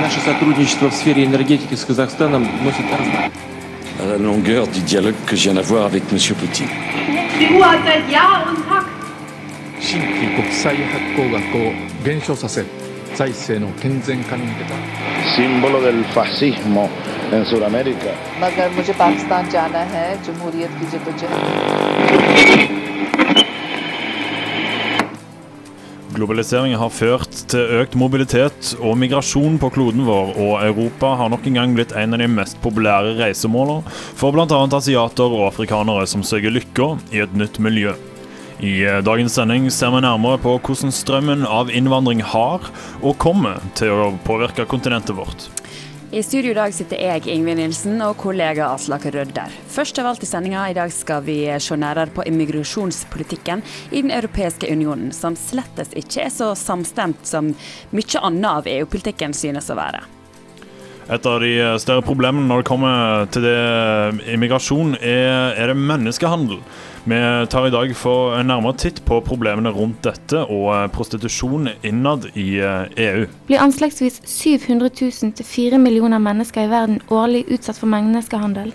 Наше сотрудничество la longueur du dialogue que je viens d'avoir avec M. Poutine. Símbolo del fascismo en Sudamérica. Globalisering har ført til økt mobilitet og migrasjon på kloden vår, og Europa har nok en gang blitt en av de mest populære reisemålene for bl.a. asiater og afrikanere som søker lykka i et nytt miljø. I eh, dagens sending ser vi nærmere på hvordan strømmen av innvandring har og kommer til å påvirke kontinentet vårt. I studio i dag sitter jeg, Ingvild Nilsen, og kollega Aslak Rødder. Først av alt i sendinga i dag skal vi se nærmere på immigrasjonspolitikken i Den europeiske unionen, som slettes ikke er så samstemt som mye annet av EU-politikken synes å være. Et av de større problemene når det kommer til det immigrasjon, er, er det menneskehandel. Vi tar i dag for en nærmere titt på problemene rundt dette og eh, prostitusjon innad i eh, EU. Blir anslagsvis 700 000 til 4 millioner mennesker i verden årlig utsatt for menneskehandel,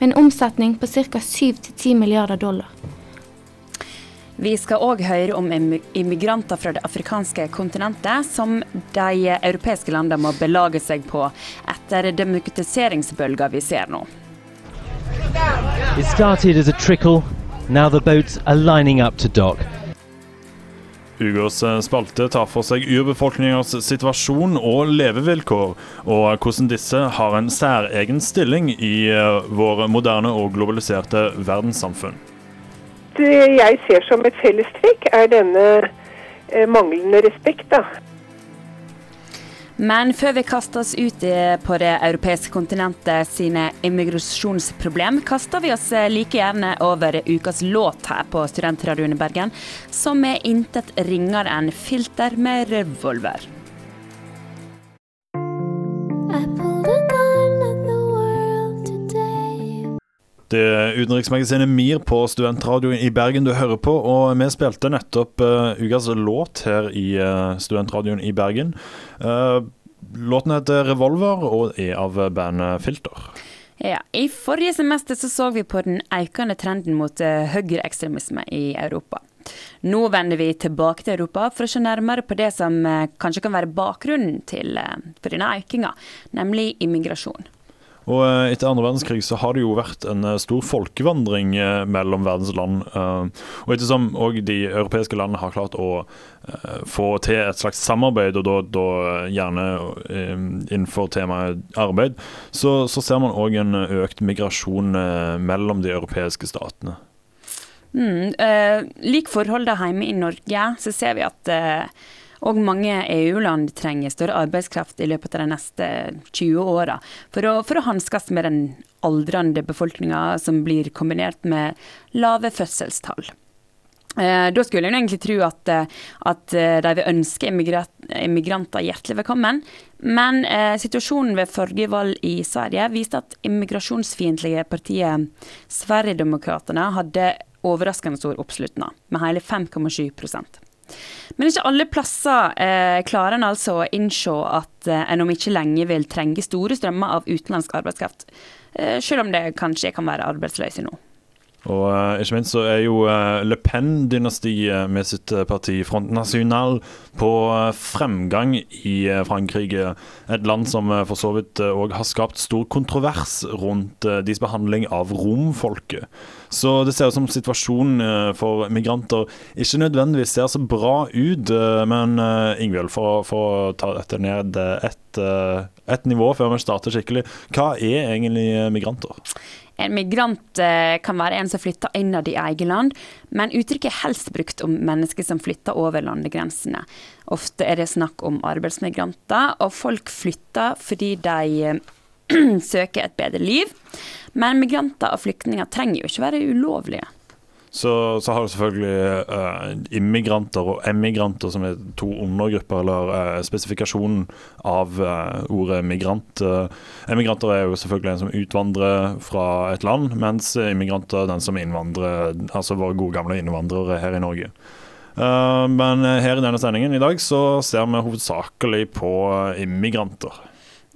med en omsetning på ca. 7-10 milliarder dollar. Vi skal òg høre om immigranter fra det afrikanske kontinentet som de europeiske landene må belage seg på etter demokratiseringsbølga vi ser nå. It started as a trickle Now the boats are lining up to dock. Ugås eh, spalte tar for seg urbefolkningens situasjon og levevilkår, og hvordan disse har en særegen stilling i eh, vår moderne og globaliserte verdenssamfunn. Det jeg ser som et fellestrekk, er denne eh, manglende respekt. da. Men før vi kaster oss ut på det europeiske kontinentet sine immigrasjonsproblem, kaster vi oss eh, like gjerne over ukas låt her på Studentradioen i Bergen, som er intet ringere enn 'Filter med revolver'. Utenriksmagasinet MIR på Studentradioen i Bergen du hører på, og vi spilte nettopp uh, ukas låt her i uh, Studentradioen i Bergen. Uh, låten heter 'Revolver' og er av bandet Filter. Ja, I forrige semester så, så vi på den økende trenden mot høyreekstremisme i Europa. Nå vender vi tilbake til Europa for å se nærmere på det som kanskje kan være bakgrunnen til, for denne økninga, nemlig immigrasjon. Og eh, Etter andre verdenskrig så har det jo vært en eh, stor folkevandring eh, mellom verdens land. Og ettersom òg de europeiske landene har klart å få til et slags samarbeid, og da, da gjerne innenfor temaet arbeid, så, så ser man òg en økt migrasjon mellom de europeiske statene. Mm, eh, lik forholdene hjemme i Norge, så ser vi at eh, og mange EU-land trenger større arbeidskraft i løpet av de neste 20 åra for å, for å hanskes med den aldrende befolkninga som blir kombinert med lave fødselstall. Eh, da skulle en egentlig tro at, eh, at, eh, de vil ønske immigranter hjertelig velkommen, men eh, situasjonen ved forrige valg i Sverige viste at immigrasjonsfiendtlige partiet Sverigedemokraterna hadde overraskende stor oppslutning, med hele 5,7 men ikke alle plasser eh, klarer en altså å innse at eh, en om ikke lenge vil trenge store strømmer av utenlandsk arbeidskraft, eh, selv om det kanskje kan være arbeidsløse nå. Og uh, ikke minst så er jo uh, Le Pen-dynastiet med sitt uh, parti Front National på fremgang i Frankrike. Et land som for så vidt òg har skapt stor kontrovers rundt deres behandling av romfolket. Så det ser ut som situasjonen for migranter ikke nødvendigvis ser så bra ut. Men Ingvild, for, for, å ta dette ned ett et nivå før vi starter skikkelig, hva er egentlig migranter? En migrant eh, kan være en som flytter innad i eget land, men uttrykket er helst brukt om mennesker som flytter over landegrensene. Ofte er det snakk om arbeidsmigranter, og folk flytter fordi de eh, søker et bedre liv. Men migranter og flyktninger trenger jo ikke være ulovlige. Så, så, har du selvfølgelig uh, immigranter og emigranter, som er to undergrupper, eller uh, spesifikasjonen av uh, ordet migrant. emigranter er jo selvfølgelig en som utvandrer fra et land, mens immigranter er den som innvandrer, altså våre gode gamle innvandrere her i Norge. Men her i denne sendingen i dag så ser vi hovedsakelig på immigranter.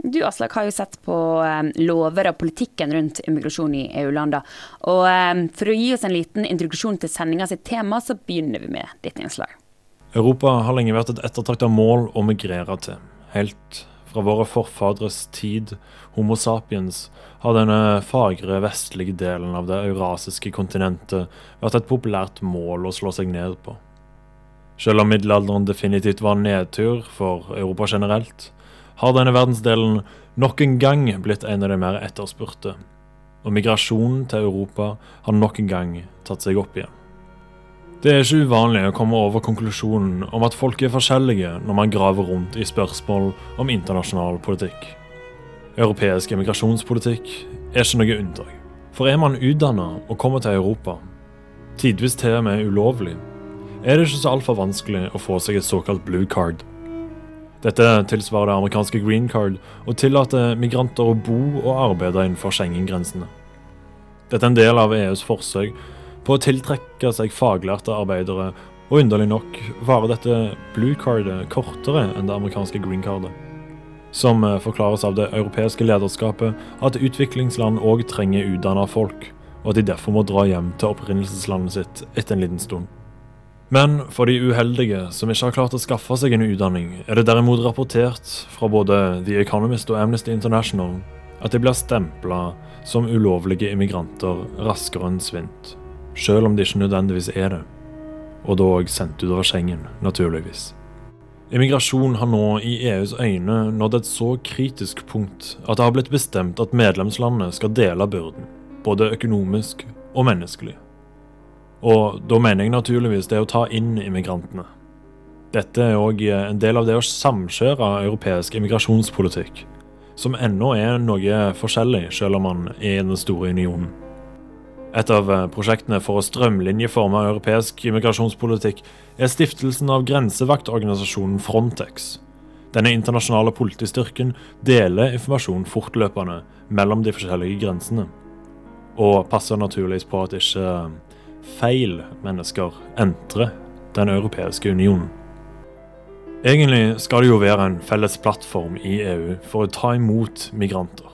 Du Aslak har jo sett på um, lover og politikken rundt immigrasjon i EU-landa. Og um, For å gi oss en liten introduksjon til sendinga sitt tema, så begynner vi med ditt innslag. Europa har lenge vært et ettertrakta mål å migrere til. Helt fra våre forfadres tid, Homo sapiens, har denne fagre vestlige delen av det eurasiske kontinentet vært et populært mål å slå seg ned på. Selv om middelalderen definitivt var nedtur for Europa generelt, har denne verdensdelen nok en gang blitt en av de mer etterspurte, og migrasjonen til Europa har nok en gang tatt seg opp igjen. Det er ikke uvanlig å komme over konklusjonen om at folk er forskjellige når man graver rundt i spørsmål om internasjonal politikk. Europeisk immigrasjonspolitikk er ikke noe unntak. For er man utdanna og kommer til Europa, tidvis til og med ulovlig, er det ikke så altfor vanskelig å få seg et såkalt blue card. Dette tilsvarer det amerikanske green card og tillater migranter å bo og arbeide innenfor Schengen-grensene. Dette er en del av EUs forsøk på å tiltrekke seg faglærte arbeidere, og underlig nok varer dette blue cardet kortere enn det amerikanske green cardet. Som eh, forklares av det europeiske lederskapet at utviklingsland òg trenger utdanna folk, og at de derfor må dra hjem til opprinnelseslandet sitt etter en liten stund. Men for de uheldige som ikke har klart å skaffe seg en utdanning, er det derimot rapportert fra både The Economist og Amnesty International at de blir stempla som ulovlige immigranter raskere enn svint, selv om de ikke nødvendigvis er det. Og da òg sendt ut av Schengen, naturligvis. Immigrasjon har nå i EUs øyne nådd et så kritisk punkt at det har blitt bestemt at medlemslandet skal dele byrden, både økonomisk og menneskelig. Og da mener jeg naturligvis det å ta inn immigrantene. Dette er òg en del av det å samkjøre europeisk immigrasjonspolitikk, som ennå er noe forskjellig, selv om man er i den store unionen. Et av prosjektene for å strømlinjeforme europeisk immigrasjonspolitikk er stiftelsen av grensevaktorganisasjonen Frontex. Denne internasjonale politistyrken deler informasjon fortløpende mellom de forskjellige grensene, og passer naturligvis på at ikke feil mennesker entrer Den europeiske unionen. Egentlig skal det jo være en felles plattform i EU for å ta imot migranter.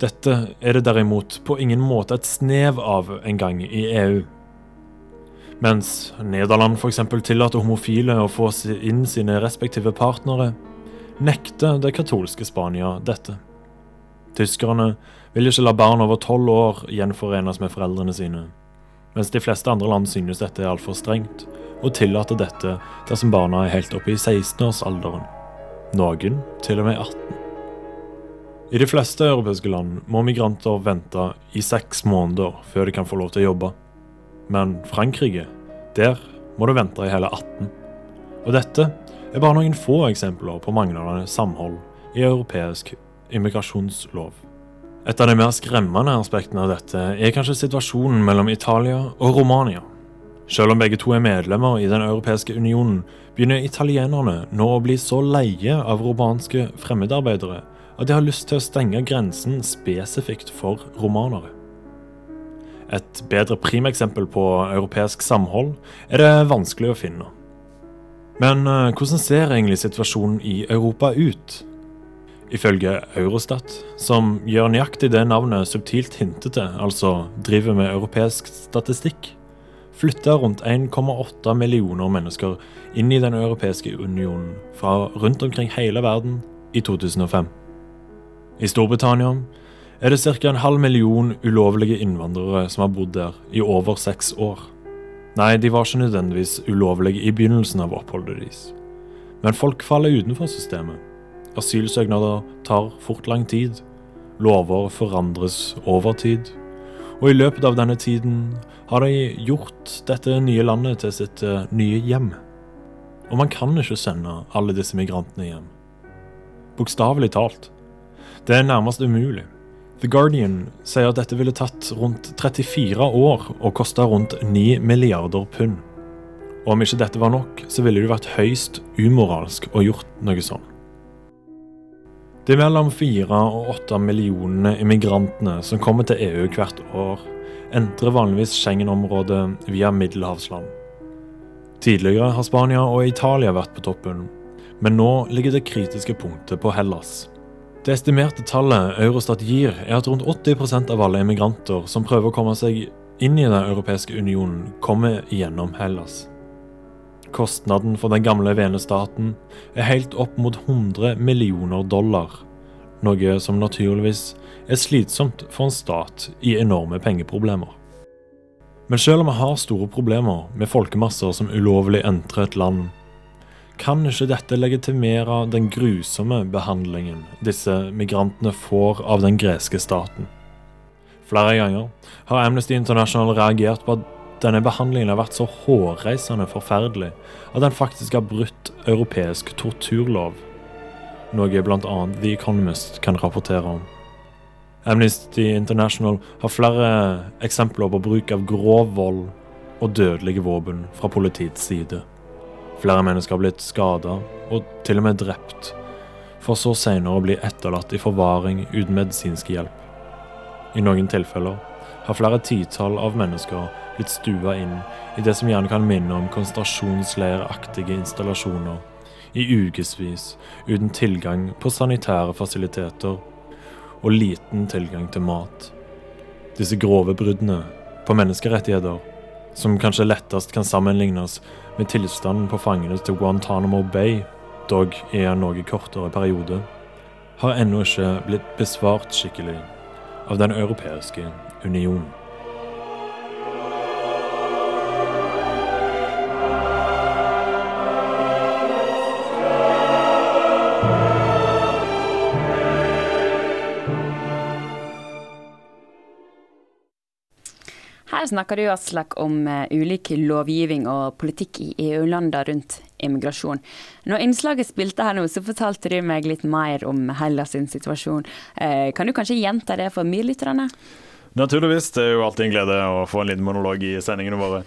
Dette er det derimot på ingen måte et snev av en gang i EU. Mens Nederland f.eks. tillater homofile å få inn sine respektive partnere, nekter det katolske Spania dette. Tyskerne vil ikke la barn over tolv år gjenforenes med foreldrene sine mens de fleste andre land synes dette er altfor strengt, og tillater dette dersom barna er helt oppe i 16-årsalderen. Noen til og med 18. I de fleste europeiske land må migranter vente i seks måneder før de kan få lov til å jobbe. Men Frankrike, der må du vente i hele 18. Og dette er bare noen få eksempler på manglende samhold i europeisk immigrasjonslov. Et av de mer skremmende aspektene av dette er kanskje situasjonen mellom Italia og Romania. Selv om begge to er medlemmer i Den europeiske unionen, begynner italienerne nå å bli så leie av romanske fremmedarbeidere at de har lyst til å stenge grensen spesifikt for romanere. Et bedre primeksempel på europeisk samhold er det vanskelig å finne. Men eh, hvordan ser egentlig situasjonen i Europa ut? Ifølge Eurostat, som gjør nøyaktig det navnet subtilt hinter til, altså driver med europeisk statistikk, flytta rundt 1,8 millioner mennesker inn i Den europeiske unionen fra rundt omkring hele verden i 2005. I Storbritannia er det ca. en halv million ulovlige innvandrere som har bodd der i over seks år. Nei, de var ikke nødvendigvis ulovlige i begynnelsen av oppholdet deres, men folk faller utenfor systemet Asylsøknader tar fort lang tid. Lover forandres over tid. Og i løpet av denne tiden har de gjort dette nye landet til sitt uh, nye hjem. Og man kan ikke sende alle disse migrantene hjem. Bokstavelig talt. Det er nærmest umulig. The Guardian sier at dette ville tatt rundt 34 år og kosta rundt 9 milliarder pund. Og om ikke dette var nok, så ville det vært høyst umoralsk å gjort noe sånt. De mellom fire og åtte millionene immigrantene som kommer til EU hvert år, entrer vanligvis Schengen-området via middelhavsland. Tidligere har Spania og Italia vært på toppen, men nå ligger det kritiske punktet på Hellas. Det estimerte tallet Eurostat gir, er at rundt 80% av alle emigranter som prøver å komme seg inn i Den europeiske unionen, kommer gjennom Hellas. Kostnaden for den gamle venestaten er helt opp mot 100 millioner dollar, noe som naturligvis er slitsomt for en stat i enorme pengeproblemer. Men selv om vi har store problemer med folkemasser som ulovlig entrer et land, kan ikke dette legitimere den grusomme behandlingen disse migrantene får av den greske staten. Flere ganger har Amnesty International reagert på at denne behandlingen har vært så hårreisende forferdelig at den faktisk har brutt europeisk torturlov, noe bl.a. The Economist kan rapportere om. Amnesty International har flere eksempler på bruk av grov vold og dødelige våpen fra politiets side. Flere mennesker har blitt skada og til og med drept, for så senere å bli etterlatt i forvaring uten medisinsk hjelp. I noen tilfeller har flere titall av mennesker blitt stua inn i det som gjerne kan minne om konsentrasjonsleiraktige installasjoner i ukevis uten tilgang på sanitære fasiliteter og liten tilgang til mat. Disse grove bruddene på menneskerettigheter, som kanskje lettest kan sammenlignes med tilstanden på fangene til Guantánamo Bay, dog i en noe kortere periode, har ennå ikke blitt besvart skikkelig av Den europeiske union. Snakker du Aslak, om uh, ulik lovgivning og politikk i EU-landene rundt immigrasjon. Når innslaget spilte her nå, så fortalte du meg litt mer om Hellas sin situasjon. Uh, kan du kanskje gjenta det for myrlytterne? Naturligvis. Det er jo alltid en glede å få en liten monolog i sendingene våre.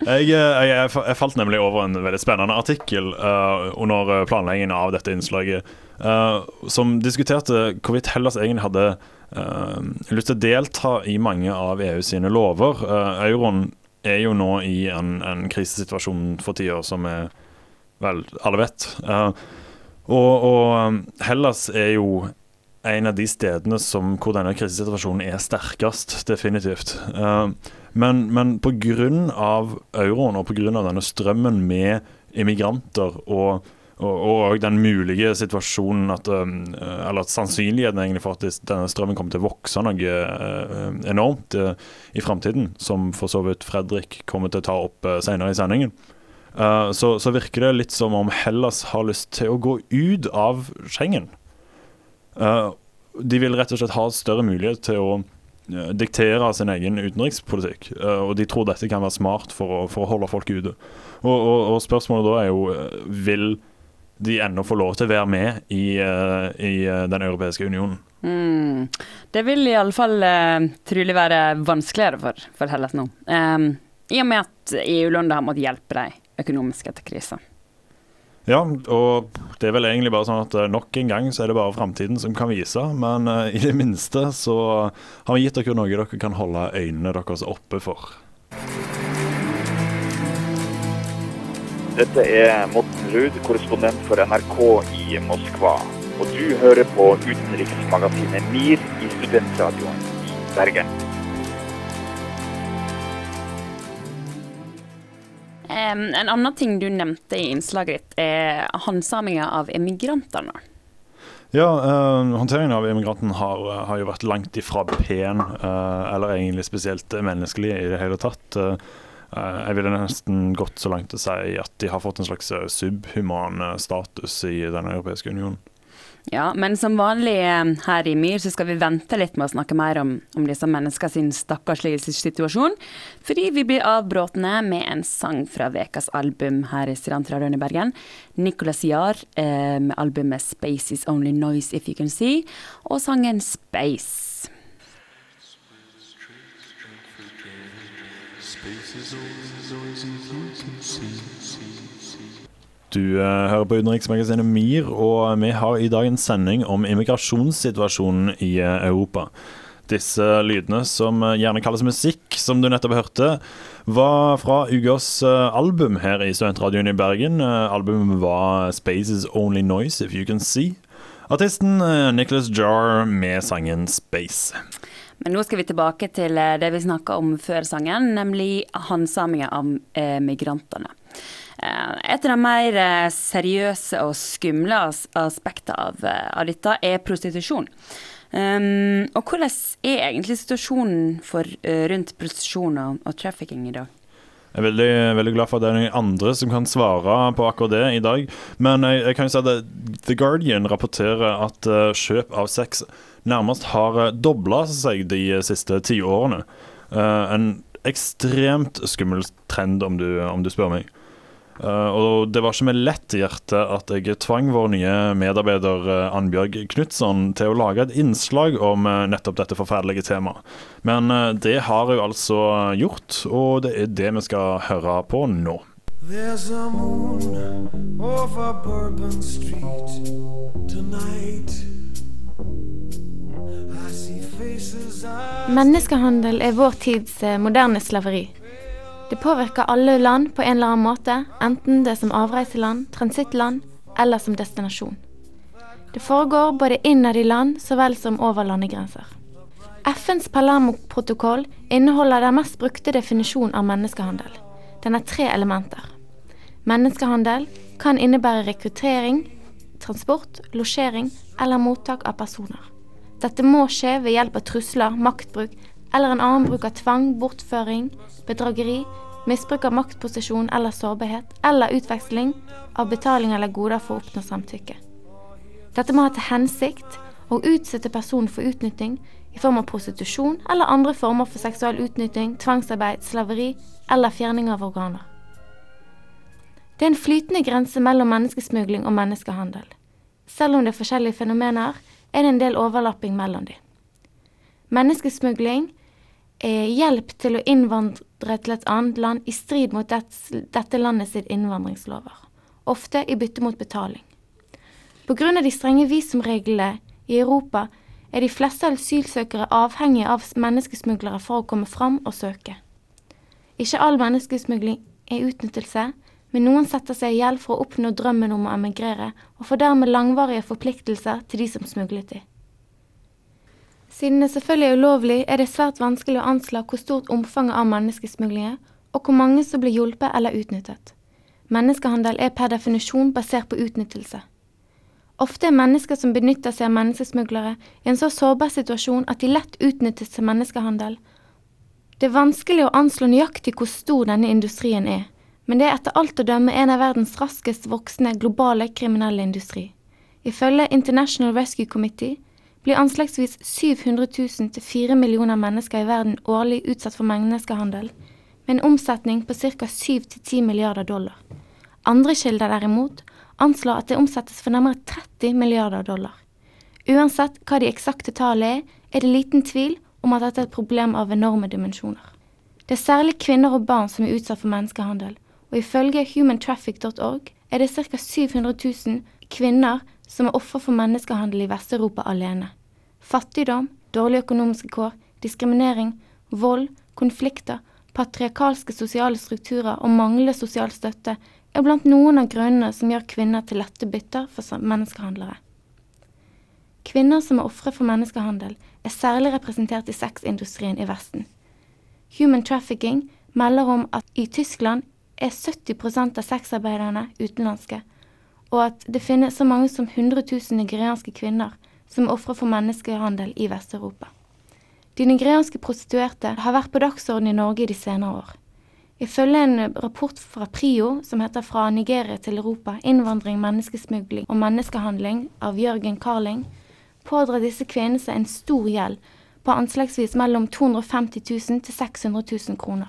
Jeg, jeg, jeg, jeg falt nemlig over en veldig spennende artikkel uh, under planleggingen av dette innslaget, som diskuterte hvorvidt Hellas egentlig hadde uh, lyst til å delta i mange av EU sine lover. euroen er jo nå i en, en krisesituasjon for tida som er vel alle vet. og, og Hellas er jo en av de stedene som, hvor denne krisesituasjonen er sterkest, definitivt. Uh, men, men pga. euroen og pga. denne strømmen med immigranter og, og, og, den mulige situasjonen at, um, eller at sannsynligheten egentlig for at denne strømmen kommer til å vokse noe uh, enormt uh, i framtiden, som for så vidt Fredrik kommer til å ta opp senere i sendingen, så, så, virker det litt som om Hellas har lyst til å gå ut av Schengen. De vil rett og slett ha større mulighet til å diktere sin egen utenrikspolitikk. Og de tror dette kan være smart for å, for å holde folk ute. Og, og, og, spørsmålet da er jo Vil de ennå får lov til å være med i, i Den europeiske unionen? Mm. Det vil iallfall uh, trolig være vanskeligere for, for Hellas nå. Um, I og med at EU-landet har måttet hjelpe dem økonomisk etter krisen. Ja, og det er vel egentlig bare sånn at eh, nok en gang så er det bare framtiden som kan vise. Men uh, i det minste så har vi gitt dere noe dere kan holde øynene deres oppe for. Dette er Morten Ruud, korrespondent for NRK i Moskva. Og du hører på utenriksmagasinet MIR i Studentradioen i Bergen. En annen ting du nevnte i innslaget ditt, er handsaminga av emigrantene. Ja, eh, håndteringen av immigranten har, har, jo vært langt ifra pen, eh, eller egentlig spesielt menneskelig i det hele tatt. Uh, jeg ville nesten gått så langt til å si at de har fått en slags subhuman status i Den europeiske unionen. Ja, men som vanlig eh, her i Myr så skal vi vente litt med å snakke mer om, om disse menneskene sin stakkarslige situasjon, fordi vi blir avbrutne med en sang fra ukas album her i Studentradioen i Bergen. Nicolas Jahr eh, med albumet 'Space Is Only Noise If You Can See', og sangen 'Space'. Du uh, hører på utenriksmagasinet MIR, og vi har i dag en sending om immigrasjonssituasjonen i uh, Europa. Disse lydene, som gjerne kalles musikk, som du nettopp hørte, var fra ukas album her i Studentradioen i Bergen. Albumet var 'Space's Only Noise If You Can See'. Artisten Nicholas Jar med sangen 'Space'. Men nå skal vi tilbake til det vi snakka om før sangen, nemlig handsamingen av eh, migrantene. Eh, et av de mer eh, seriøse og skumle aspektene av, eh, av, dette er prostitusjon. Um, og hvordan er egentlig situasjonen for, rundt prostitusjon og, og trafficking i dag? Jeg er veldig, veldig, glad for at det er noen andre som kan svare på akkurat det i dag. Men jeg, jeg kan jo si at The Guardian rapporterer at uh, kjøp av sex nærmest har uh, dobla seg de siste ti årene. Uh, en ekstremt skummel trend, om du, om du spør meg. Uh, og det var ikke med lett hjerte at jeg tvang vår nye medarbeider uh, Annbjørg Knutson til å lage et innslag om uh, nettopp dette forferdelige temaet. Men det har hun altså gjort, og det er det vi skal høre på nå. There's a moon over Bourbon Street tonight. Menneskehandel er vår tids moderne slaveri. Det påvirker alle land på en eller annen måte, enten det er som avreiseland, transittland eller som destinasjon. Det foregår både innad i land så vel som over landegrenser. FNs Palermo-protokoll inneholder den mest brukte definisjonen av menneskehandel. Den har tre elementer. Menneskehandel kan innebære rekruttering, transport, losjering eller mottak av personer. Dette må skje ved hjelp av trusler, maktbruk eller en annen bruk av tvang, bortføring, bedrageri, misbruk av maktposisjon eller sårbarhet, eller utveksling av betaling eller goder for å oppnå samtykke. Dette må ha til hensikt å utsette personen for utnytting i form av prostitusjon eller andre former for seksuell utnytting, tvangsarbeid, slaveri eller fjerning av organer. Det er en flytende grense mellom menneskesmugling og menneskehandel. Selv om det er forskjellige fenomener, er det en del overlapping mellom dem. Menneskesmugling er hjelp til å innvandre til et annet land i strid mot dette landet sitt innvandringslover, ofte i bytte mot betaling. Pga. de strenge visumreglene i Europa er de fleste asylsøkere avhengige av menneskesmuglere for å komme fram og søke. Ikke all menneskesmugling er utnyttelse, men noen setter seg i gjeld for å oppnå drømmen om å emigrere, og får dermed langvarige forpliktelser til de som smuglet de. Siden det selvfølgelig er ulovlig, er det svært vanskelig å anslå hvor stort omfanget av menneskesmugling er, og hvor mange som blir hjulpet eller utnyttet. Menneskehandel er per definisjon basert på utnyttelse. Ofte er mennesker som benytter seg av menneskesmuglere, i en så sårbar situasjon at de lett utnyttes til menneskehandel. Det er vanskelig å anslå nøyaktig hvor stor denne industrien er, men det er etter alt å dømme en av verdens raskest voksende globale kriminelle industri. Ifølge International Rescue Committee blir anslagsvis 700 000 til 4 millioner mennesker i verden årlig utsatt for menneskehandel, med en omsetning på ca. 7-10 milliarder dollar. Andre kilder derimot anslår at det omsettes for nærmere 30 milliarder dollar. Uansett hva de eksakte tallene er, er det liten tvil om at dette er et problem av enorme dimensjoner. Det er særlig kvinner og barn som er utsatt for menneskehandel, og ifølge humantraffic.org er det ca. 700 000 kvinner som er offer for menneskehandel i Vest-Europa alene. Fattigdom, dårlige økonomiske kår, diskriminering, vold, konflikter, patriarkalske sosiale strukturer og manglende sosial støtte er blant noen av grunnene som gjør kvinner til lette bytter for menneskehandlere. Kvinner som er ofre for menneskehandel, er særlig representert i sexindustrien i Vesten. Human Trafficking melder om at i Tyskland er 70% av sexarbeiderne utenlandske, og at det finnes så mange som 100 000 nigerianske kvinner som ofre for menneskehandel i Vest-Europa. De nigerianske prostituerte har vært på dagsordenen i Norge de senere år. Ifølge en rapport fra PRIO som heter Fra Nigeria til Europa innvandring, menneskesmugling og menneskehandling av Jørgen Carling, pådrar disse kvinnene seg en stor gjeld på anslagsvis mellom 250 000 til 600 000 kroner.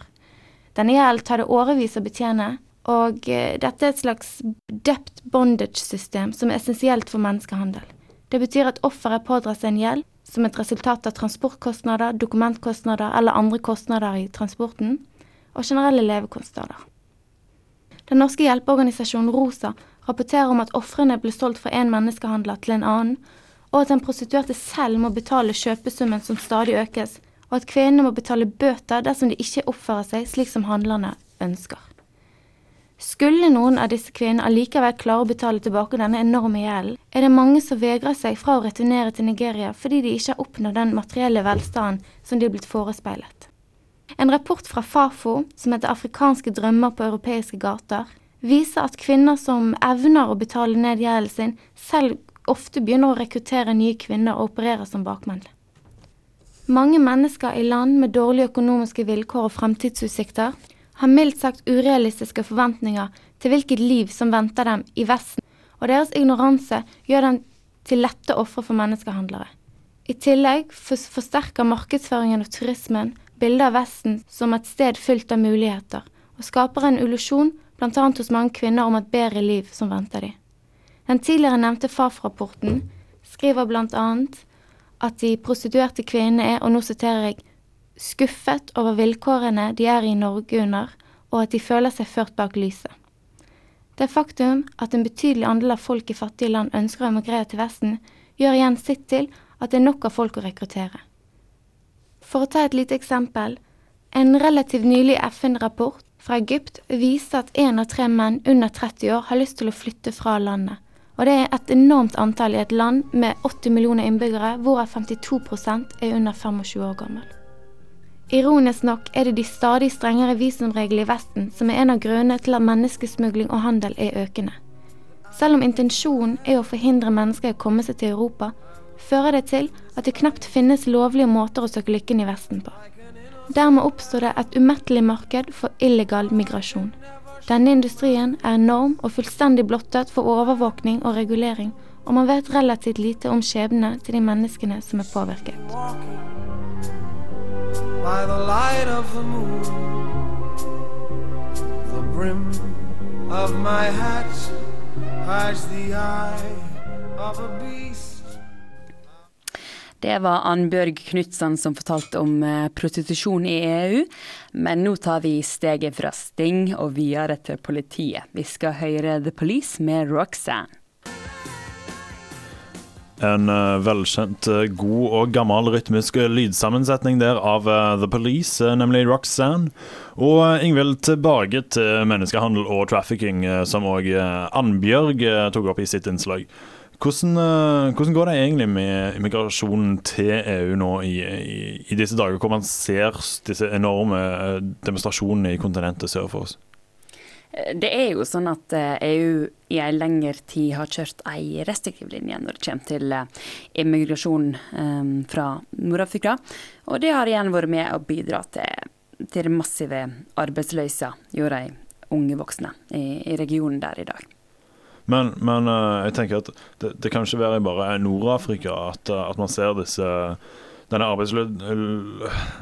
Denne gjelden tar det årevis å betjene, og eh, dette er et slags dept bondage-system som er essensielt for menneskehandel. Det betyr at offeret pådrar seg en gjeld som et resultat av transportkostnader, dokumentkostnader eller andre kostnader i transporten, og generelle levekostnader. Den norske hjelpeorganisasjonen ROSA rapporterer om at ofrene ble solgt fra en menneskehandler til en annen, og at den prostituerte selv må betale kjøpesummen som stadig økes, og at kvinnene må betale bøter dersom de ikke oppfører seg slik som handlerne ønsker. Skulle noen av disse kvinnene allikevel klare å betale tilbake denne enorme gjelden, er det mange som vegrer seg fra å returnere til Nigeria fordi de ikke har oppnådd den materielle velstanden som de er blitt forespeilet. En rapport fra Fafo, som heter 'Afrikanske drømmer på europeiske gater', viser at kvinner som evner å betale ned gjelden sin, selv ofte begynner å rekruttere nye kvinner og operere som bakmenn. Mange mennesker i land med dårlige økonomiske vilkår og fremtidsutsikter har mildt sagt urealistiske forventninger til hvilket liv som venter dem i Vesten, og deres ignoranse gjør dem til lette ofre for menneskehandlere. I tillegg forsterker markedsføringen og turismen bildet av Vesten som et sted fylt av muligheter, og skaper en illusjon bl.a. hos mange kvinner om et bedre liv som venter dem. Den tidligere nevnte FAF-rapporten skriver bl.a. at de prostituerte kvinnene er, og nå siterer jeg, skuffet over vilkårene de er i Norge under, og at de føler seg ført bak lyset. Det faktum at en betydelig andel av folk i fattige land ønsker å emigrere til Vesten, gjør igjen sitt til at det er nok av folk å rekruttere. For å ta et lite eksempel. En relativt nylig FN-rapport fra Egypt viser at én av tre menn under 30 år har lyst til å flytte fra landet. Og det er et enormt antall i et land med 80 millioner innbyggere, hvorav 52% er under 25 år gammel. Ironisk nok er det de stadig strengere visumreglene i Vesten som er en av grunnene til at menneskesmugling og handel er økende. Selv om intensjonen er å forhindre mennesker å komme seg til Europa, fører det til at det knapt finnes lovlige måter å søke lykken i Vesten på. Dermed oppstår det et umettelig marked for illegal migrasjon. Denne industrien er enorm og fullstendig blottet for overvåkning og regulering, og man vet relativt lite om skjebnene til de menneskene som er påvirket by the light of the moon. The brim of my hat hides the eye of a beast. Det var Annbjørg Knutsen som fortalte om eh, prostitusjon i EU. Men nå tar vi steget fra Sting og videre til politiet. Vi skal høre The Police med Roxanne. En uh, velkjent, uh, god og gammel rytmisk lydsammensetning der av The Police, nemlig Roxanne. Og Ingvild, tilbake til menneskehandel og trafficking, som òg Annbjørg tok opp i sitt innslag. Hvordan, hvordan, går det egentlig med immigrasjonen til EU nå i, i, i disse dager, hvor man ser disse enorme demonstrasjonene i kontinentet sør for oss? Det er jo sånn at EU eh, e i en lengre tid har kjørt ei restriktiv linje når det kommer til eh, immigrasjon fra Nord-Afrika. Og det har igjen vært med å bidra til, til massive arbeidsløyser, gjør de unge voksne i, i, regionen der i dag. Men, men jeg tenker at det, det kan ikke være bare i Nord-Afrika at, at, man ser disse, denne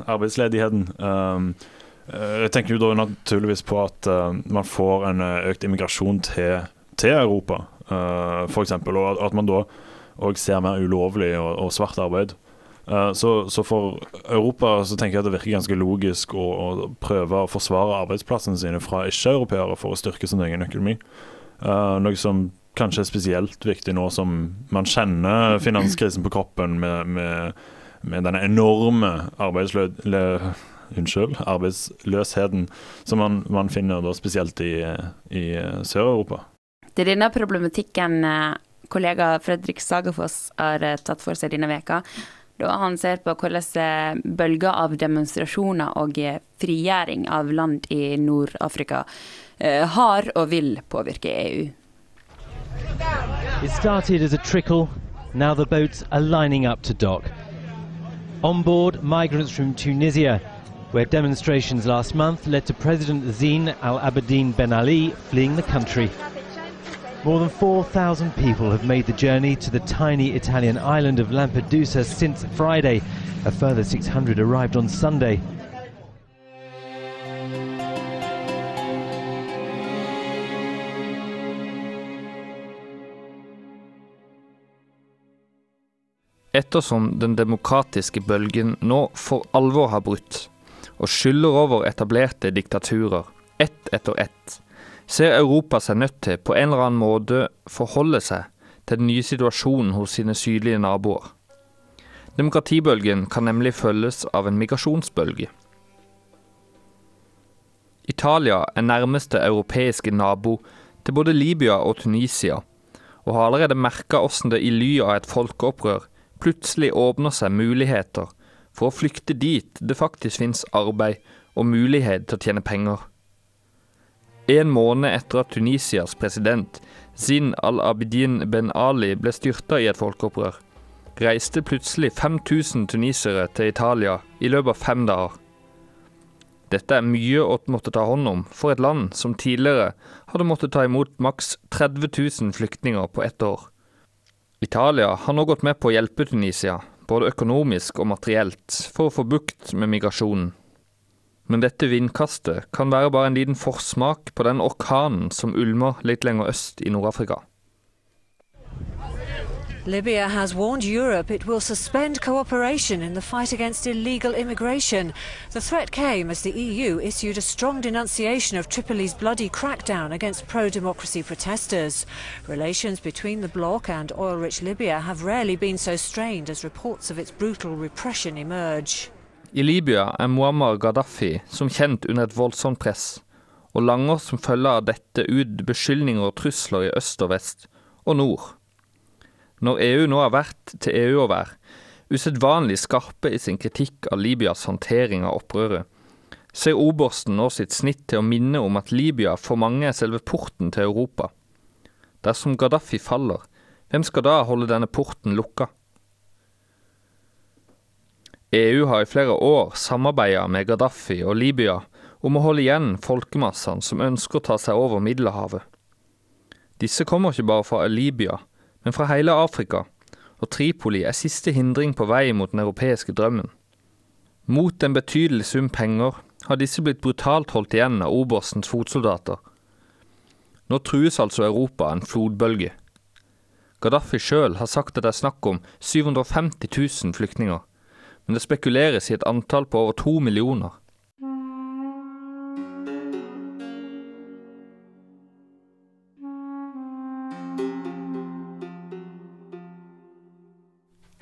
arbeidsledigheten. Um, Eh, jeg tenker jo da naturligvis på at man får en eh, økt immigrasjon til, til Europa, uh, f.eks. Og at man da òg ser mer ulovlig og, og svart arbeid. Så, så, for Europa så tenker jeg at det virker ganske logisk å, å prøve å forsvare arbeidsplassene sine fra ikke-europeere for å styrke sin egen økonomi. Uh, noe som kanskje er spesielt viktig nå som man kjenner finanskrisen på kroppen med, med, med denne enorme arbeidsløsheten unnskyld, arbeidsløsheten som man, man finner spesielt i, i Sør-Europa. Det er denne problematikken eh, kollega Fredrik Sagerfoss har eh, tatt for seg denne veka, da han ser på hvordan bølger av demonstrasjoner og frigjøring av land i Nord-Afrika Eh, har og vil påvirke EU. It started as a trickle, now the boats are lining up to dock. On board, migrants from Tunisia where demonstrations last month led to President Zine Al Abidine Ben Ali fleeing the country. More than 4,000 people have made the journey to the tiny Italian island of Lampedusa since Friday. A further 600 arrived on Sunday. Ettersom den demokratiske bølgen nå for alvor har brutt, og skyller over etablerte diktaturer, ett etter ett, ser Europa seg nødt til på en eller annen måte forholde seg til den nye situasjonen hos sine sydlige naboer. Demokratibølgen kan nemlig følges av en migrasjonsbølge. Italia er nærmeste europeiske nabo til både Libya og Tunisia, og har allerede merka hvordan det i ly av et folkeopprør plutselig åpner seg muligheter for å flykte dit det faktisk finnes arbeid og mulighet til å tjene penger. En måned etter at Tunisias president Zin al-Abidin Ben Ali ble styrta i et folkeopprør, reiste plutselig 5000 tunisere til Italia i løpet av fem dager. Dette er mye å måtte ta hånd om for et land som tidligere hadde måttet ta imot maks 30 000 flyktninger på ett år. Italia har nå gått med på å hjelpe Tunisia, både økonomisk og materielt, for å få bukt med migrasjonen. Men dette vindkastet kan være bare en liten forsmak på den orkanen som ulmer litt lenger øst i Nord-Afrika. Libya has warned Europe it will suspend cooperation in the fight against illegal immigration. The threat came as the EU issued a strong denunciation of Tripoli's bloody crackdown against pro democracy protesters. Relations between the bloc and oil rich Libya have rarely been so strained as reports of its brutal repression emerge. I Libya er Muammar Gaddafi som kjent under et voldsomt press, og langer som følge av dette ut beskyldninger og trusler i øst og vest, og nord. Når EU nå har vært til EU å være, usedvanlig skarpe i sin kritikk av Libyas håndtering av opprøret, ser obersten nå sitt snitt til å minne om at Libya for mange er selve porten til Europa. Dersom Gaddafi faller, hvem skal da holde denne porten lukka? EU har i flere år samarbeida med Gaddafi og Libya om å holde igjen folkemassene som ønsker å ta seg over Middelhavet. Disse kommer ikke bare fra Libya, men fra hele Afrika, og Tripoli er siste hindring på vei mot den europeiske drømmen. Mot en betydelig sum penger har disse blitt brutalt holdt igjen av oberstens fotsoldater. Nå trues altså Europa en flodbølge. Gaddafi sjøl har sagt at det er snakk om 750 000 flyktninger, men det spekuleres i et antall på over to millioner.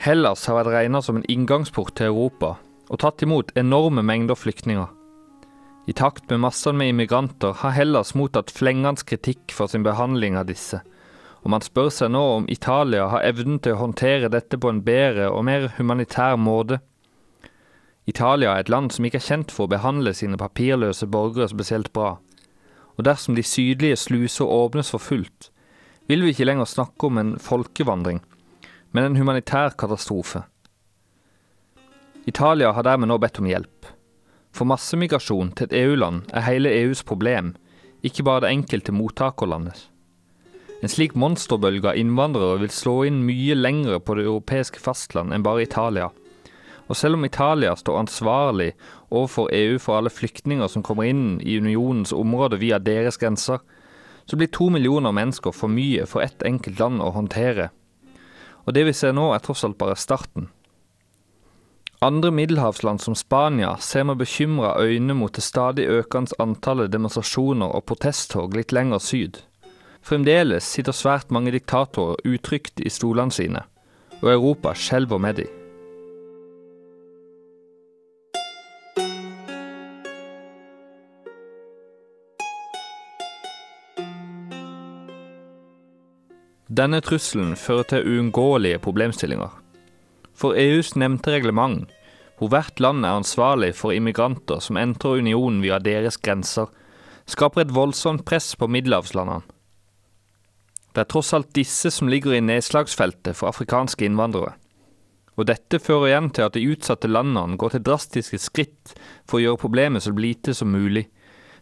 Hellas har vært regnet som en inngangsport til Europa, og tatt imot enorme mengder flyktninger. I takt med massene med immigranter har Hellas mottatt flengende kritikk for sin behandling av disse, og man spør seg nå om Italia har evnen til å håndtere dette på en bedre og mer humanitær måte. Italia er et land som ikke er kjent for å behandle sine papirløse borgere spesielt bra, og dersom de sydlige sluser åpnes for fullt, vil vi ikke lenger snakke om en folkevandring, men en humanitær katastrofe. Italia har dermed nå bedt om hjelp. For massemigrasjon til et EU-land er hele EUs problem, ikke bare det enkelte mottakerlandet. En slik monsterbølge av innvandrere vil slå inn mye lengre på det europeiske fastland enn bare Italia. Og selv om Italia står ansvarlig overfor EU for alle flyktninger som kommer inn i unionens område via deres grenser, så blir to millioner mennesker for mye for ett enkelt land å håndtere. Og det vi ser nå, er tross alt bare starten. Andre middelhavsland som Spania ser med bekymra øyne mot det stadig økende antallet demonstrasjoner og protesttog litt lenger syd. Fremdeles sitter svært mange diktatorer utrygt i stolene sine, og Europa skjelver med dem. Denne trusselen fører til uunngåelige problemstillinger. For EUs nevnte reglement, hvor hvert land er ansvarlig for immigranter som entrer unionen via deres grenser, skaper et voldsomt press på middelhavslandene. Det er tross alt disse som ligger i nedslagsfeltet for afrikanske innvandrere. Og dette fører igjen til at de utsatte landene går til drastiske skritt for å gjøre problemet så lite som mulig,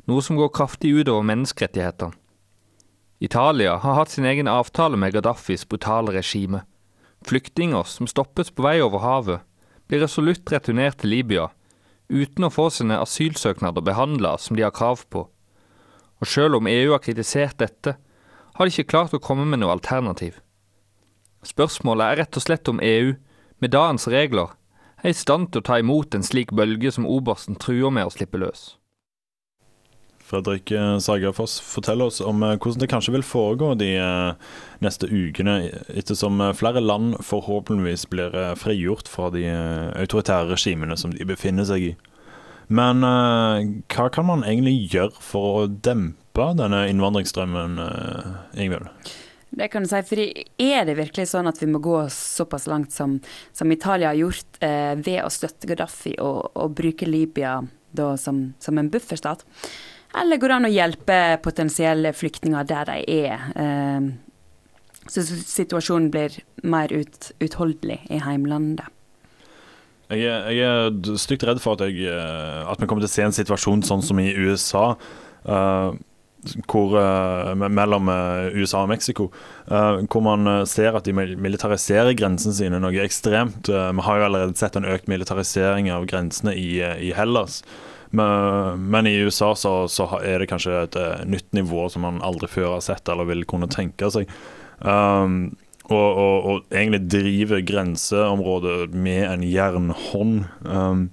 noe som går kraftig utover menneskerettighetene. Italia har hatt sin egen avtale med Gaddafis brutale regime. Flyktninger som stoppes på vei over havet, blir resolutt returnert til Libya, uten å få sine asylsøknader behandla som de har krav på. Og selv om EU har kritisert dette, har de ikke klart å komme med noe alternativ. Spørsmålet er rett og slett om EU, med dagens regler, er i stand til å ta imot en slik bølge som obersten truer med å slippe løs. Fredrik eh, Sagerfoss, fortell oss om eh, hvordan det kanskje vil foregå de eh, neste ukene, ettersom flere land forhåpentligvis blir frigjort fra de autoritære regimene som de befinner seg i. Men hva kan man egentlig gjøre for å dempe denne innvandringsstrømmen, Ingvild? Det kan du si, fordi Er det virkelig sånn at vi må gå såpass langt som, som Italia har gjort, eh, ved å støtte Gaddafi og, og bruke Libya da, som, som, en bufferstat? Eller går det an å hjelpe potensielle flyktninger der de er, eh, så situasjonen blir mer ut, utholdelig i heimlandet? Jeg er, jeg er stygt redd for at, jeg, eh, at vi kommer til å se en situasjon sånn som i USA. Uh, hvor, uh, mellom uh, USA og Mexico, uh, hvor man ser at de militariserer grensene sine noe ekstremt. vi har jo allerede sett en økt militarisering av grensene i, i Hellas. Men, men, i USA så, så, er det kanskje et nytt nivå som man aldri før har sett eller vil kunne tenke seg. Um, og, og, og, egentlig driver grenseområdet med en jernhånd. Um,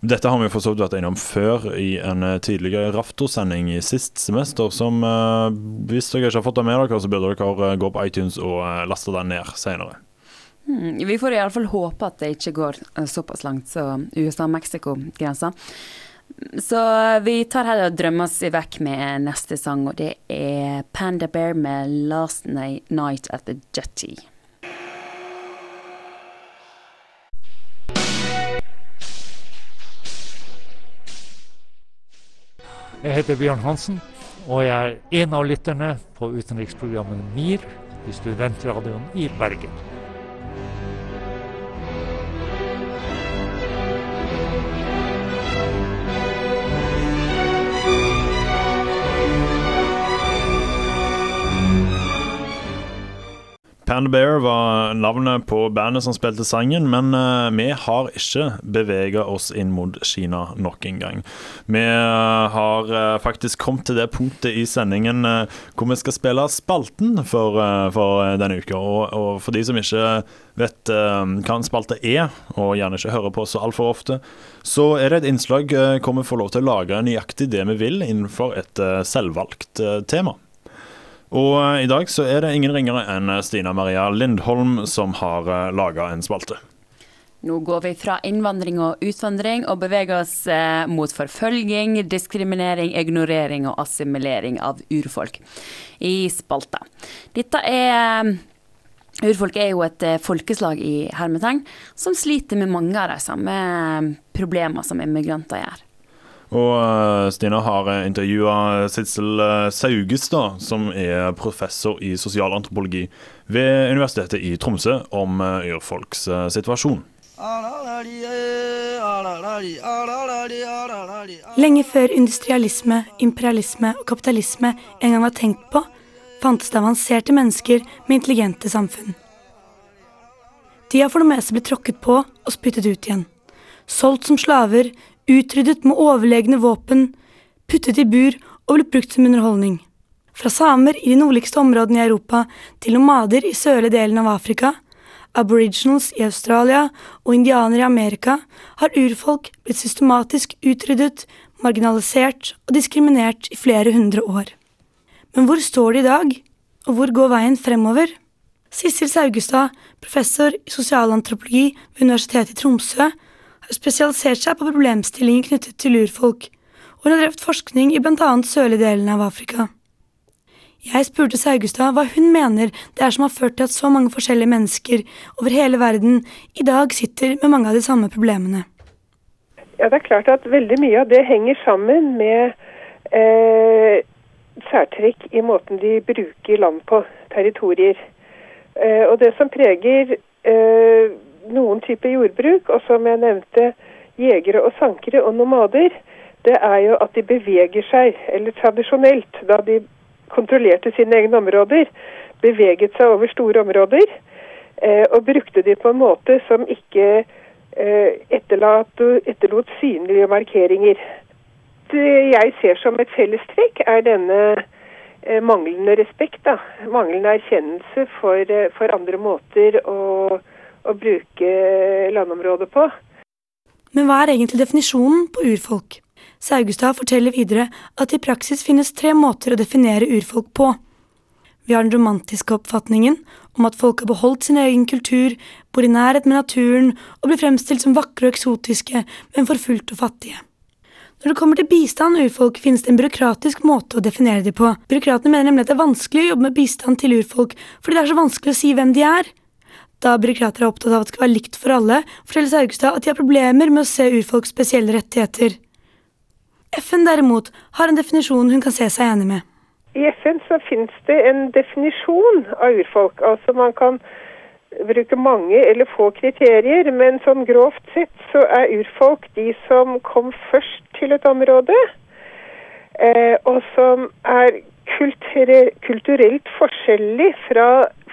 dette har vi for så vidt vært innom før i en eh, tidligere Rafto-sending i sist semester, som uh, hvis dere ikke har fått det med dere, så burde dere eh, gå på iTunes og laste den ned senere. Hmm, vi får iallfall håpe at det ikke går såpass langt som USA-Mexico-grensa. Så vi tar heller og drømmer oss vekk med neste sang, og det er Panda Bear med 'Last Night at the Jetty'. Jeg heter Bjørn Hansen, og jeg er en av lytterne på utenriksprogrammet MIR i studentradioen i Bergen. Panda Bear var navnet på bandet som spilte sangen, men uh, vi har ikke bevega oss inn mot Kina nok en gang. Vi uh, har uh, faktisk kommet til det punktet i sendingen hvor vi skal spille spalten for, for denne uka. Og, og, for de som ikke vet hva en spalte er, og gjerne ikke hører på så altfor ofte, så er det et innslag hvor vi får lov til å lage nøyaktig det vi vil innenfor et selvvalgt tema. Og eh, i dag så er det ingen ringere enn eh, Stina Maria Lindholm som har eh, laga en spalte. Nå går vi fra innvandring og utvandring og beveger oss mot forfølging, diskriminering, ignorering og assimilering av urfolk i spalta. Dette er Urfolk er jo et folkeslag i hermetegn som sliter med mange av de samme problemer som immigranter gjør. Og eh, Stina har eh, intervjua Sidsel eh, Saugestad, som er professor i sosialantropologi ved Universitetet i Tromsø, om urfolks situasjon. Lenge før industrialisme, imperialisme og kapitalisme en gang var tenkt på, fantes det avanserte mennesker med intelligente samfunn. De har for det meste blitt tråkket på og spyttet ut igjen. Solgt som slaver, utryddet med overlegne våpen, puttet i bur og blitt brukt som underholdning. Fra samer i de nordligste områdene i Europa til nomader i sørlige delen av Afrika, aboriginals i Australia og indianere i Amerika har urfolk blitt systematisk utryddet, marginalisert og diskriminert i flere hundre år. Men hvor står de i dag, og hvor går veien fremover? Sissel Saugestad, professor i sosialantropologi ved Universitetet i Tromsø, spesialisert seg på problemstillinger knyttet til urfolk, og hun har drevet forskning i bl.a. sørlige delen av Afrika. Jeg spurte Saugestad hva hun mener det er som har ført til at så mange forskjellige mennesker over hele verden i dag sitter med mange av de samme problemene. Ja, Det er klart at veldig mye av det henger sammen med eh, særtrekk i måten de bruker land på, territorier. Eh, og det som preger eh, noen typer jordbruk, og som jeg nevnte, jegere og sankere og nomader, det er jo at de beveger seg, eller tradisjonelt, da de kontrollerte sine egne områder, beveget seg over store områder, eh, og brukte de på en måte som ikke eh, etterlot, synlige markeringer. Det jeg ser som et fellestrekk, er denne eh, manglende respekt, da. Manglende erkjennelse for, eh, for andre måter å å bruke landområdet på. Men hva er egentlig definisjonen på urfolk? Saugestad forteller videre at i praksis finnes tre måter å definere urfolk på. Vi har den romantiske oppfatningen om at folk har beholdt sin egen kultur, bor i nærhet med naturen og blir fremstilt som vakre og eksotiske, men forfulgt og fattige. Når det kommer til bistand og urfolk, finnes det en byråkratisk måte å definere dem på. Byråkratene mener nemlig at det er vanskelig å jobbe med bistand til urfolk, fordi det er så vanskelig å si hvem de er. Da byråkrater er opptatt av at det skal være likt for alle, forteller Saugstad at de har problemer med å se urfolks spesielle rettigheter. FN derimot har en definisjon hun kan se seg enig med. I FN så finnes det en definisjon av urfolk. Altså man kan bruke mange eller få kriterier, men sånn grovt sett så er urfolk de som kom først til et område, eh, og som er kulturelt forskjellig fra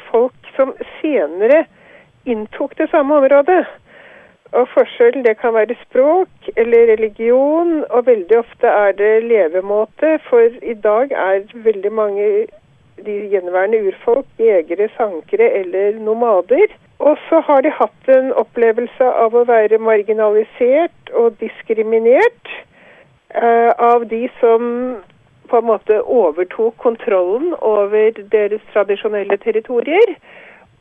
folk som senere inntok det samme området. Og forskjellen det kan være språk eller religion, og veldig ofte er det levemåte. For i dag er veldig mange de gjenværende urfolk jegere, sankere eller nomader. Og så har de hatt en opplevelse av å være marginalisert og diskriminert eh, av de som på en måte overtok kontrollen over deres tradisjonelle territorier.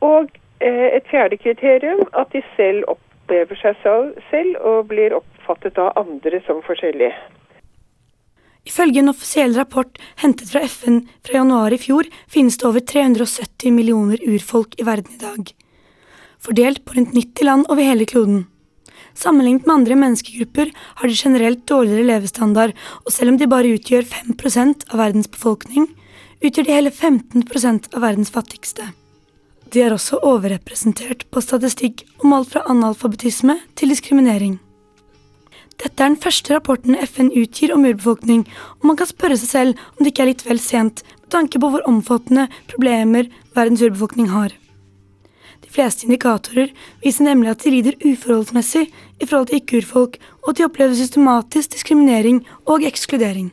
Og et fjerde kriterium at de selv opplever seg selv og blir oppfattet av andre som forskjellige. Ifølge en offisiell rapport hentet fra FN fra januar i fjor, finnes det over 370 millioner urfolk i verden i dag. Fordelt på rundt 90 land over hele kloden. Sammenlignet med andre menneskegrupper har de generelt dårligere levestandard, og selv om de bare utgjør 5 av verdens befolkning, utgjør de hele 15% av verdens fattigste. De er også overrepresentert på statistikk om alt fra analfabetisme til diskriminering. Dette er den første rapporten FN utgir om urbefolkning, og man kan spørre seg selv om det ikke er litt vel sent med tanke på hvor omfattende problemer verdens urbefolkning har. De fleste indikatorer viser nemlig at de lider uforholdsmessig i forhold til ikke-urfolk, og at de opplever systematisk diskriminering og ekskludering.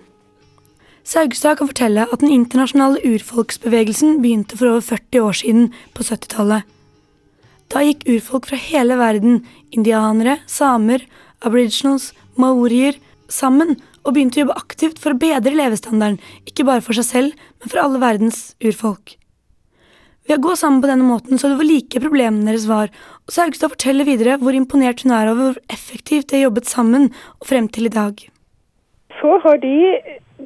Saugstad kan fortelle at den internasjonale urfolksbevegelsen begynte for over 40 år siden, på 70-tallet. Da gikk urfolk fra hele verden, indianere, samer, aboriginals, maorier, sammen og begynte å jobbe aktivt for å bedre levestandarden, ikke bare for seg selv, men for alle verdens urfolk. Ved å gå sammen på denne måten så du hvor like problemene deres var, og Saugstad forteller videre hvor imponert hun er over hvor effektivt de har jobbet sammen og frem til i dag. Så har de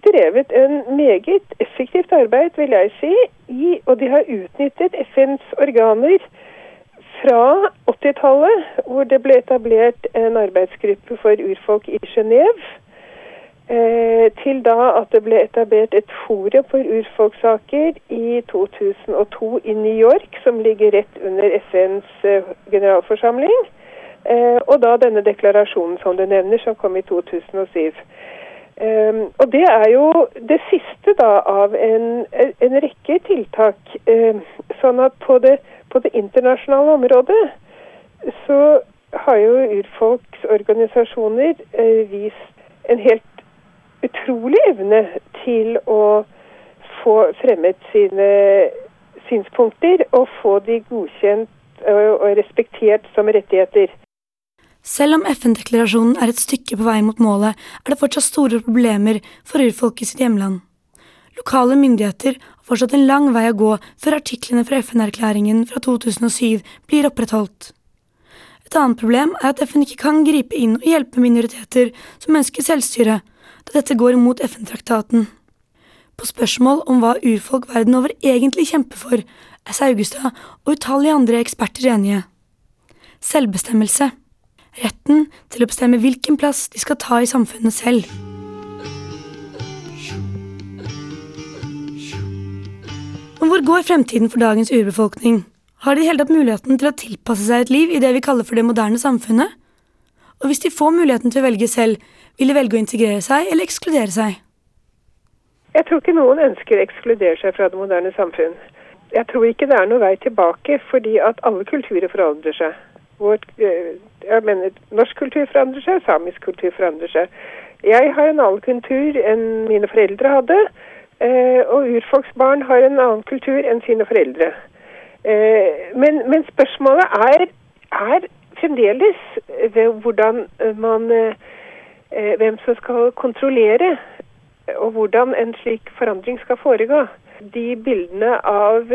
drevet en meget effektivt arbeid, vil jeg si, i, og de har utnyttet FNs organer fra 80-tallet, hvor det ble etablert en arbeidsgruppe for urfolk i Genéve, eh, til da at det ble etablert et forum for urfolkssaker i 2002 i New York, som ligger rett under FNs eh, generalforsamling. Eh, og da denne deklarasjonen som du nevner, som kom i 2007. Um, og det er jo det siste da av en, en rekke tiltak. Um, sånn at på det, på det, internasjonale området så har jo urfolksorganisasjoner uh, vist en helt utrolig evne til å få fremmet sine synspunkter og få de godkjent og, og respektert som rettigheter. Selv om FN-deklarasjonen er et stykke på vei mot målet, er det fortsatt store problemer for urfolk i sitt hjemland. Lokale myndigheter har fortsatt en lang vei å gå før artiklene fra FN-erklæringen fra 2007 blir opprettholdt. Et annet problem er at FN ikke kan gripe inn og hjelpe minoriteter som ønsker selvstyre, da dette går imot FN-traktaten. På spørsmål om hva urfolk verden over egentlig kjemper for, er Saugestad og utallige andre eksperter enige. Selvbestemmelse retten til å bestemme hvilken plass de skal ta i samfunnet selv. Men hvor går fremtiden for dagens urbefolkning? Har de i hele tatt muligheten til å tilpasse seg et liv i det vi kaller for det moderne samfunnet? Og hvis de får muligheten til å velge selv, vil de velge å integrere seg eller ekskludere seg? Jeg tror ikke noen ønsker å ekskludere seg fra det moderne samfunn. Jeg tror ikke det er noen vei tilbake, fordi at alle kulturer forandrer seg. Vår, eh, jeg mener, norsk kultur forandrer seg, samisk kultur forandrer seg. Jeg har en annen kultur enn mine foreldre hadde. Eh, og urfolksbarn har en annen kultur enn sine foreldre. Eh, men, men, spørsmålet er, er fremdeles hvordan man hvem som skal kontrollere, og hvordan en slik forandring skal foregå. De bildene av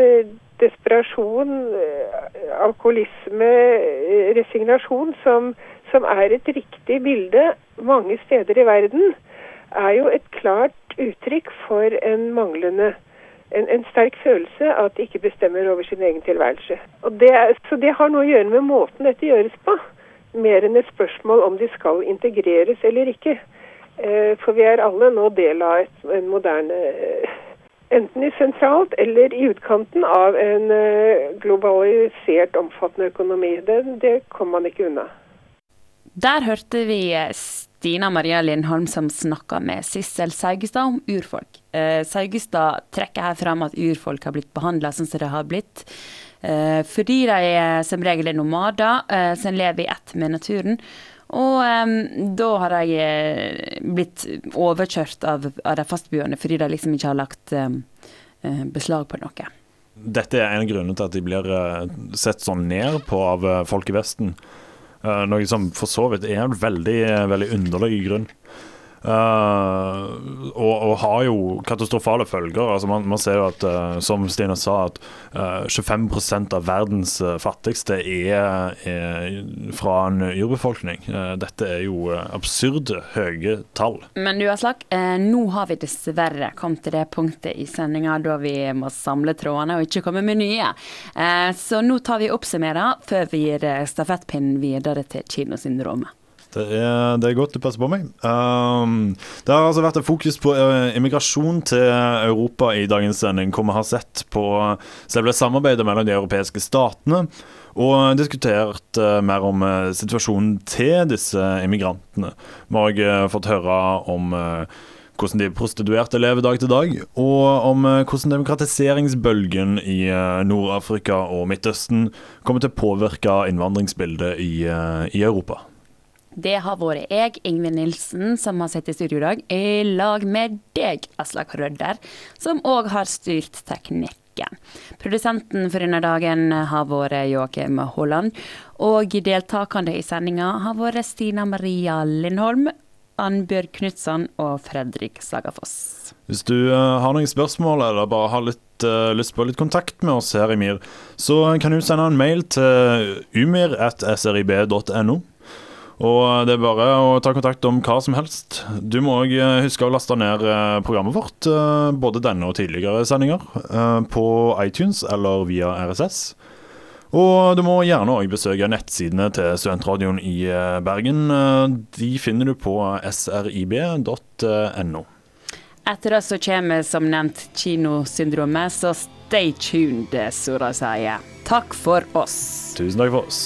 desperasjon, eh, alkoholisme, eh, resignasjon som, som er et riktig bilde mange steder i verden, er jo et klart uttrykk for en manglende en, en, sterk følelse av at de ikke bestemmer over sin egen tilværelse. Det så det har noe å gjøre med måten dette gjøres på, mer enn et spørsmål om de skal integreres eller ikke. Eh, for vi er alle nå del av et, en moderne Enten i sentralt eller i utkanten av en eh, globalisert, omfattende økonomi. Det, det kommer man ikke unna. Der hørte vi Stina Maria Lindholm som snakka med Sissel Saugestad om urfolk. Eh, Saugestad trekker her fram at urfolk har blitt behandla sånn som det har blitt. Eh, fordi de som regel er nomader eh, som lever i ett med naturen. Og um, da har de eh, blitt overkjørt av, av, de fastboende fordi de liksom ikke har lagt um, beslag på noe. Dette er en av grunnene til at de blir sett sånn ned på av folk i Vesten. Noe som for så vidt er en veldig, veldig underlig grunn. Uh, og, og, har jo katastrofale følger. Altså man, man ser jo at, uh, som Stine sa, at uh, 25% av verdens fattigste er, er, fra en urbefolkning. dette er jo absurde høye tall. Men du Aslak, nå har vi dessverre kommet til det punktet i sendinga da vi må samle trådene og ikke komme med nye. så nå tar vi oppsummerer før vi gir stafettpinnen videre til Kinosyndromet. Det er, det er, godt du passer på meg. Um, det har altså vært et fokus på uh, immigrasjon til Europa i dagens sending, hvor vi har sett på selve samarbeidet mellom de europeiske statene. Og diskutert uh, mer om uh, situasjonen til disse immigrantene. Vi har òg fått høre om hvordan de prostituerte lever dag til dag, og om hvordan demokratiseringsbølgen i Nord-Afrika og Midtøsten kommer til å påvirke innvandringsbildet i, i Europa. Det har vært jeg, Ingvild Nilsen, som har sittet i studio i dag, i lag med deg, Aslak Rødder, som òg har styrt teknikken. Produsenten for denne dagen har vært Joakim Holland, og deltakende i sendinga har vært Stina Maria Lindholm, Annbjørg Knutson og Fredrik Sagafoss. Hvis du uh, har noen spørsmål eller bare har litt uh, lyst på litt kontakt med oss her i MIR, så kan du sende en mail til umir.srib.no. Og det er bare å ta kontakt om hva som helst. Du må òg eh, huske å laste ned eh, programmet vårt, eh, både denne og tidligere sendinger, på iTunes eller via RSS. Og du må gjerne òg besøke nettsidene til Studentradioen i Bergen. De finner du på srib.no. Etter det så kommer som nevnt Kinosyndromet, så stay tuned, som de sier. Takk for oss. Tusen takk for oss.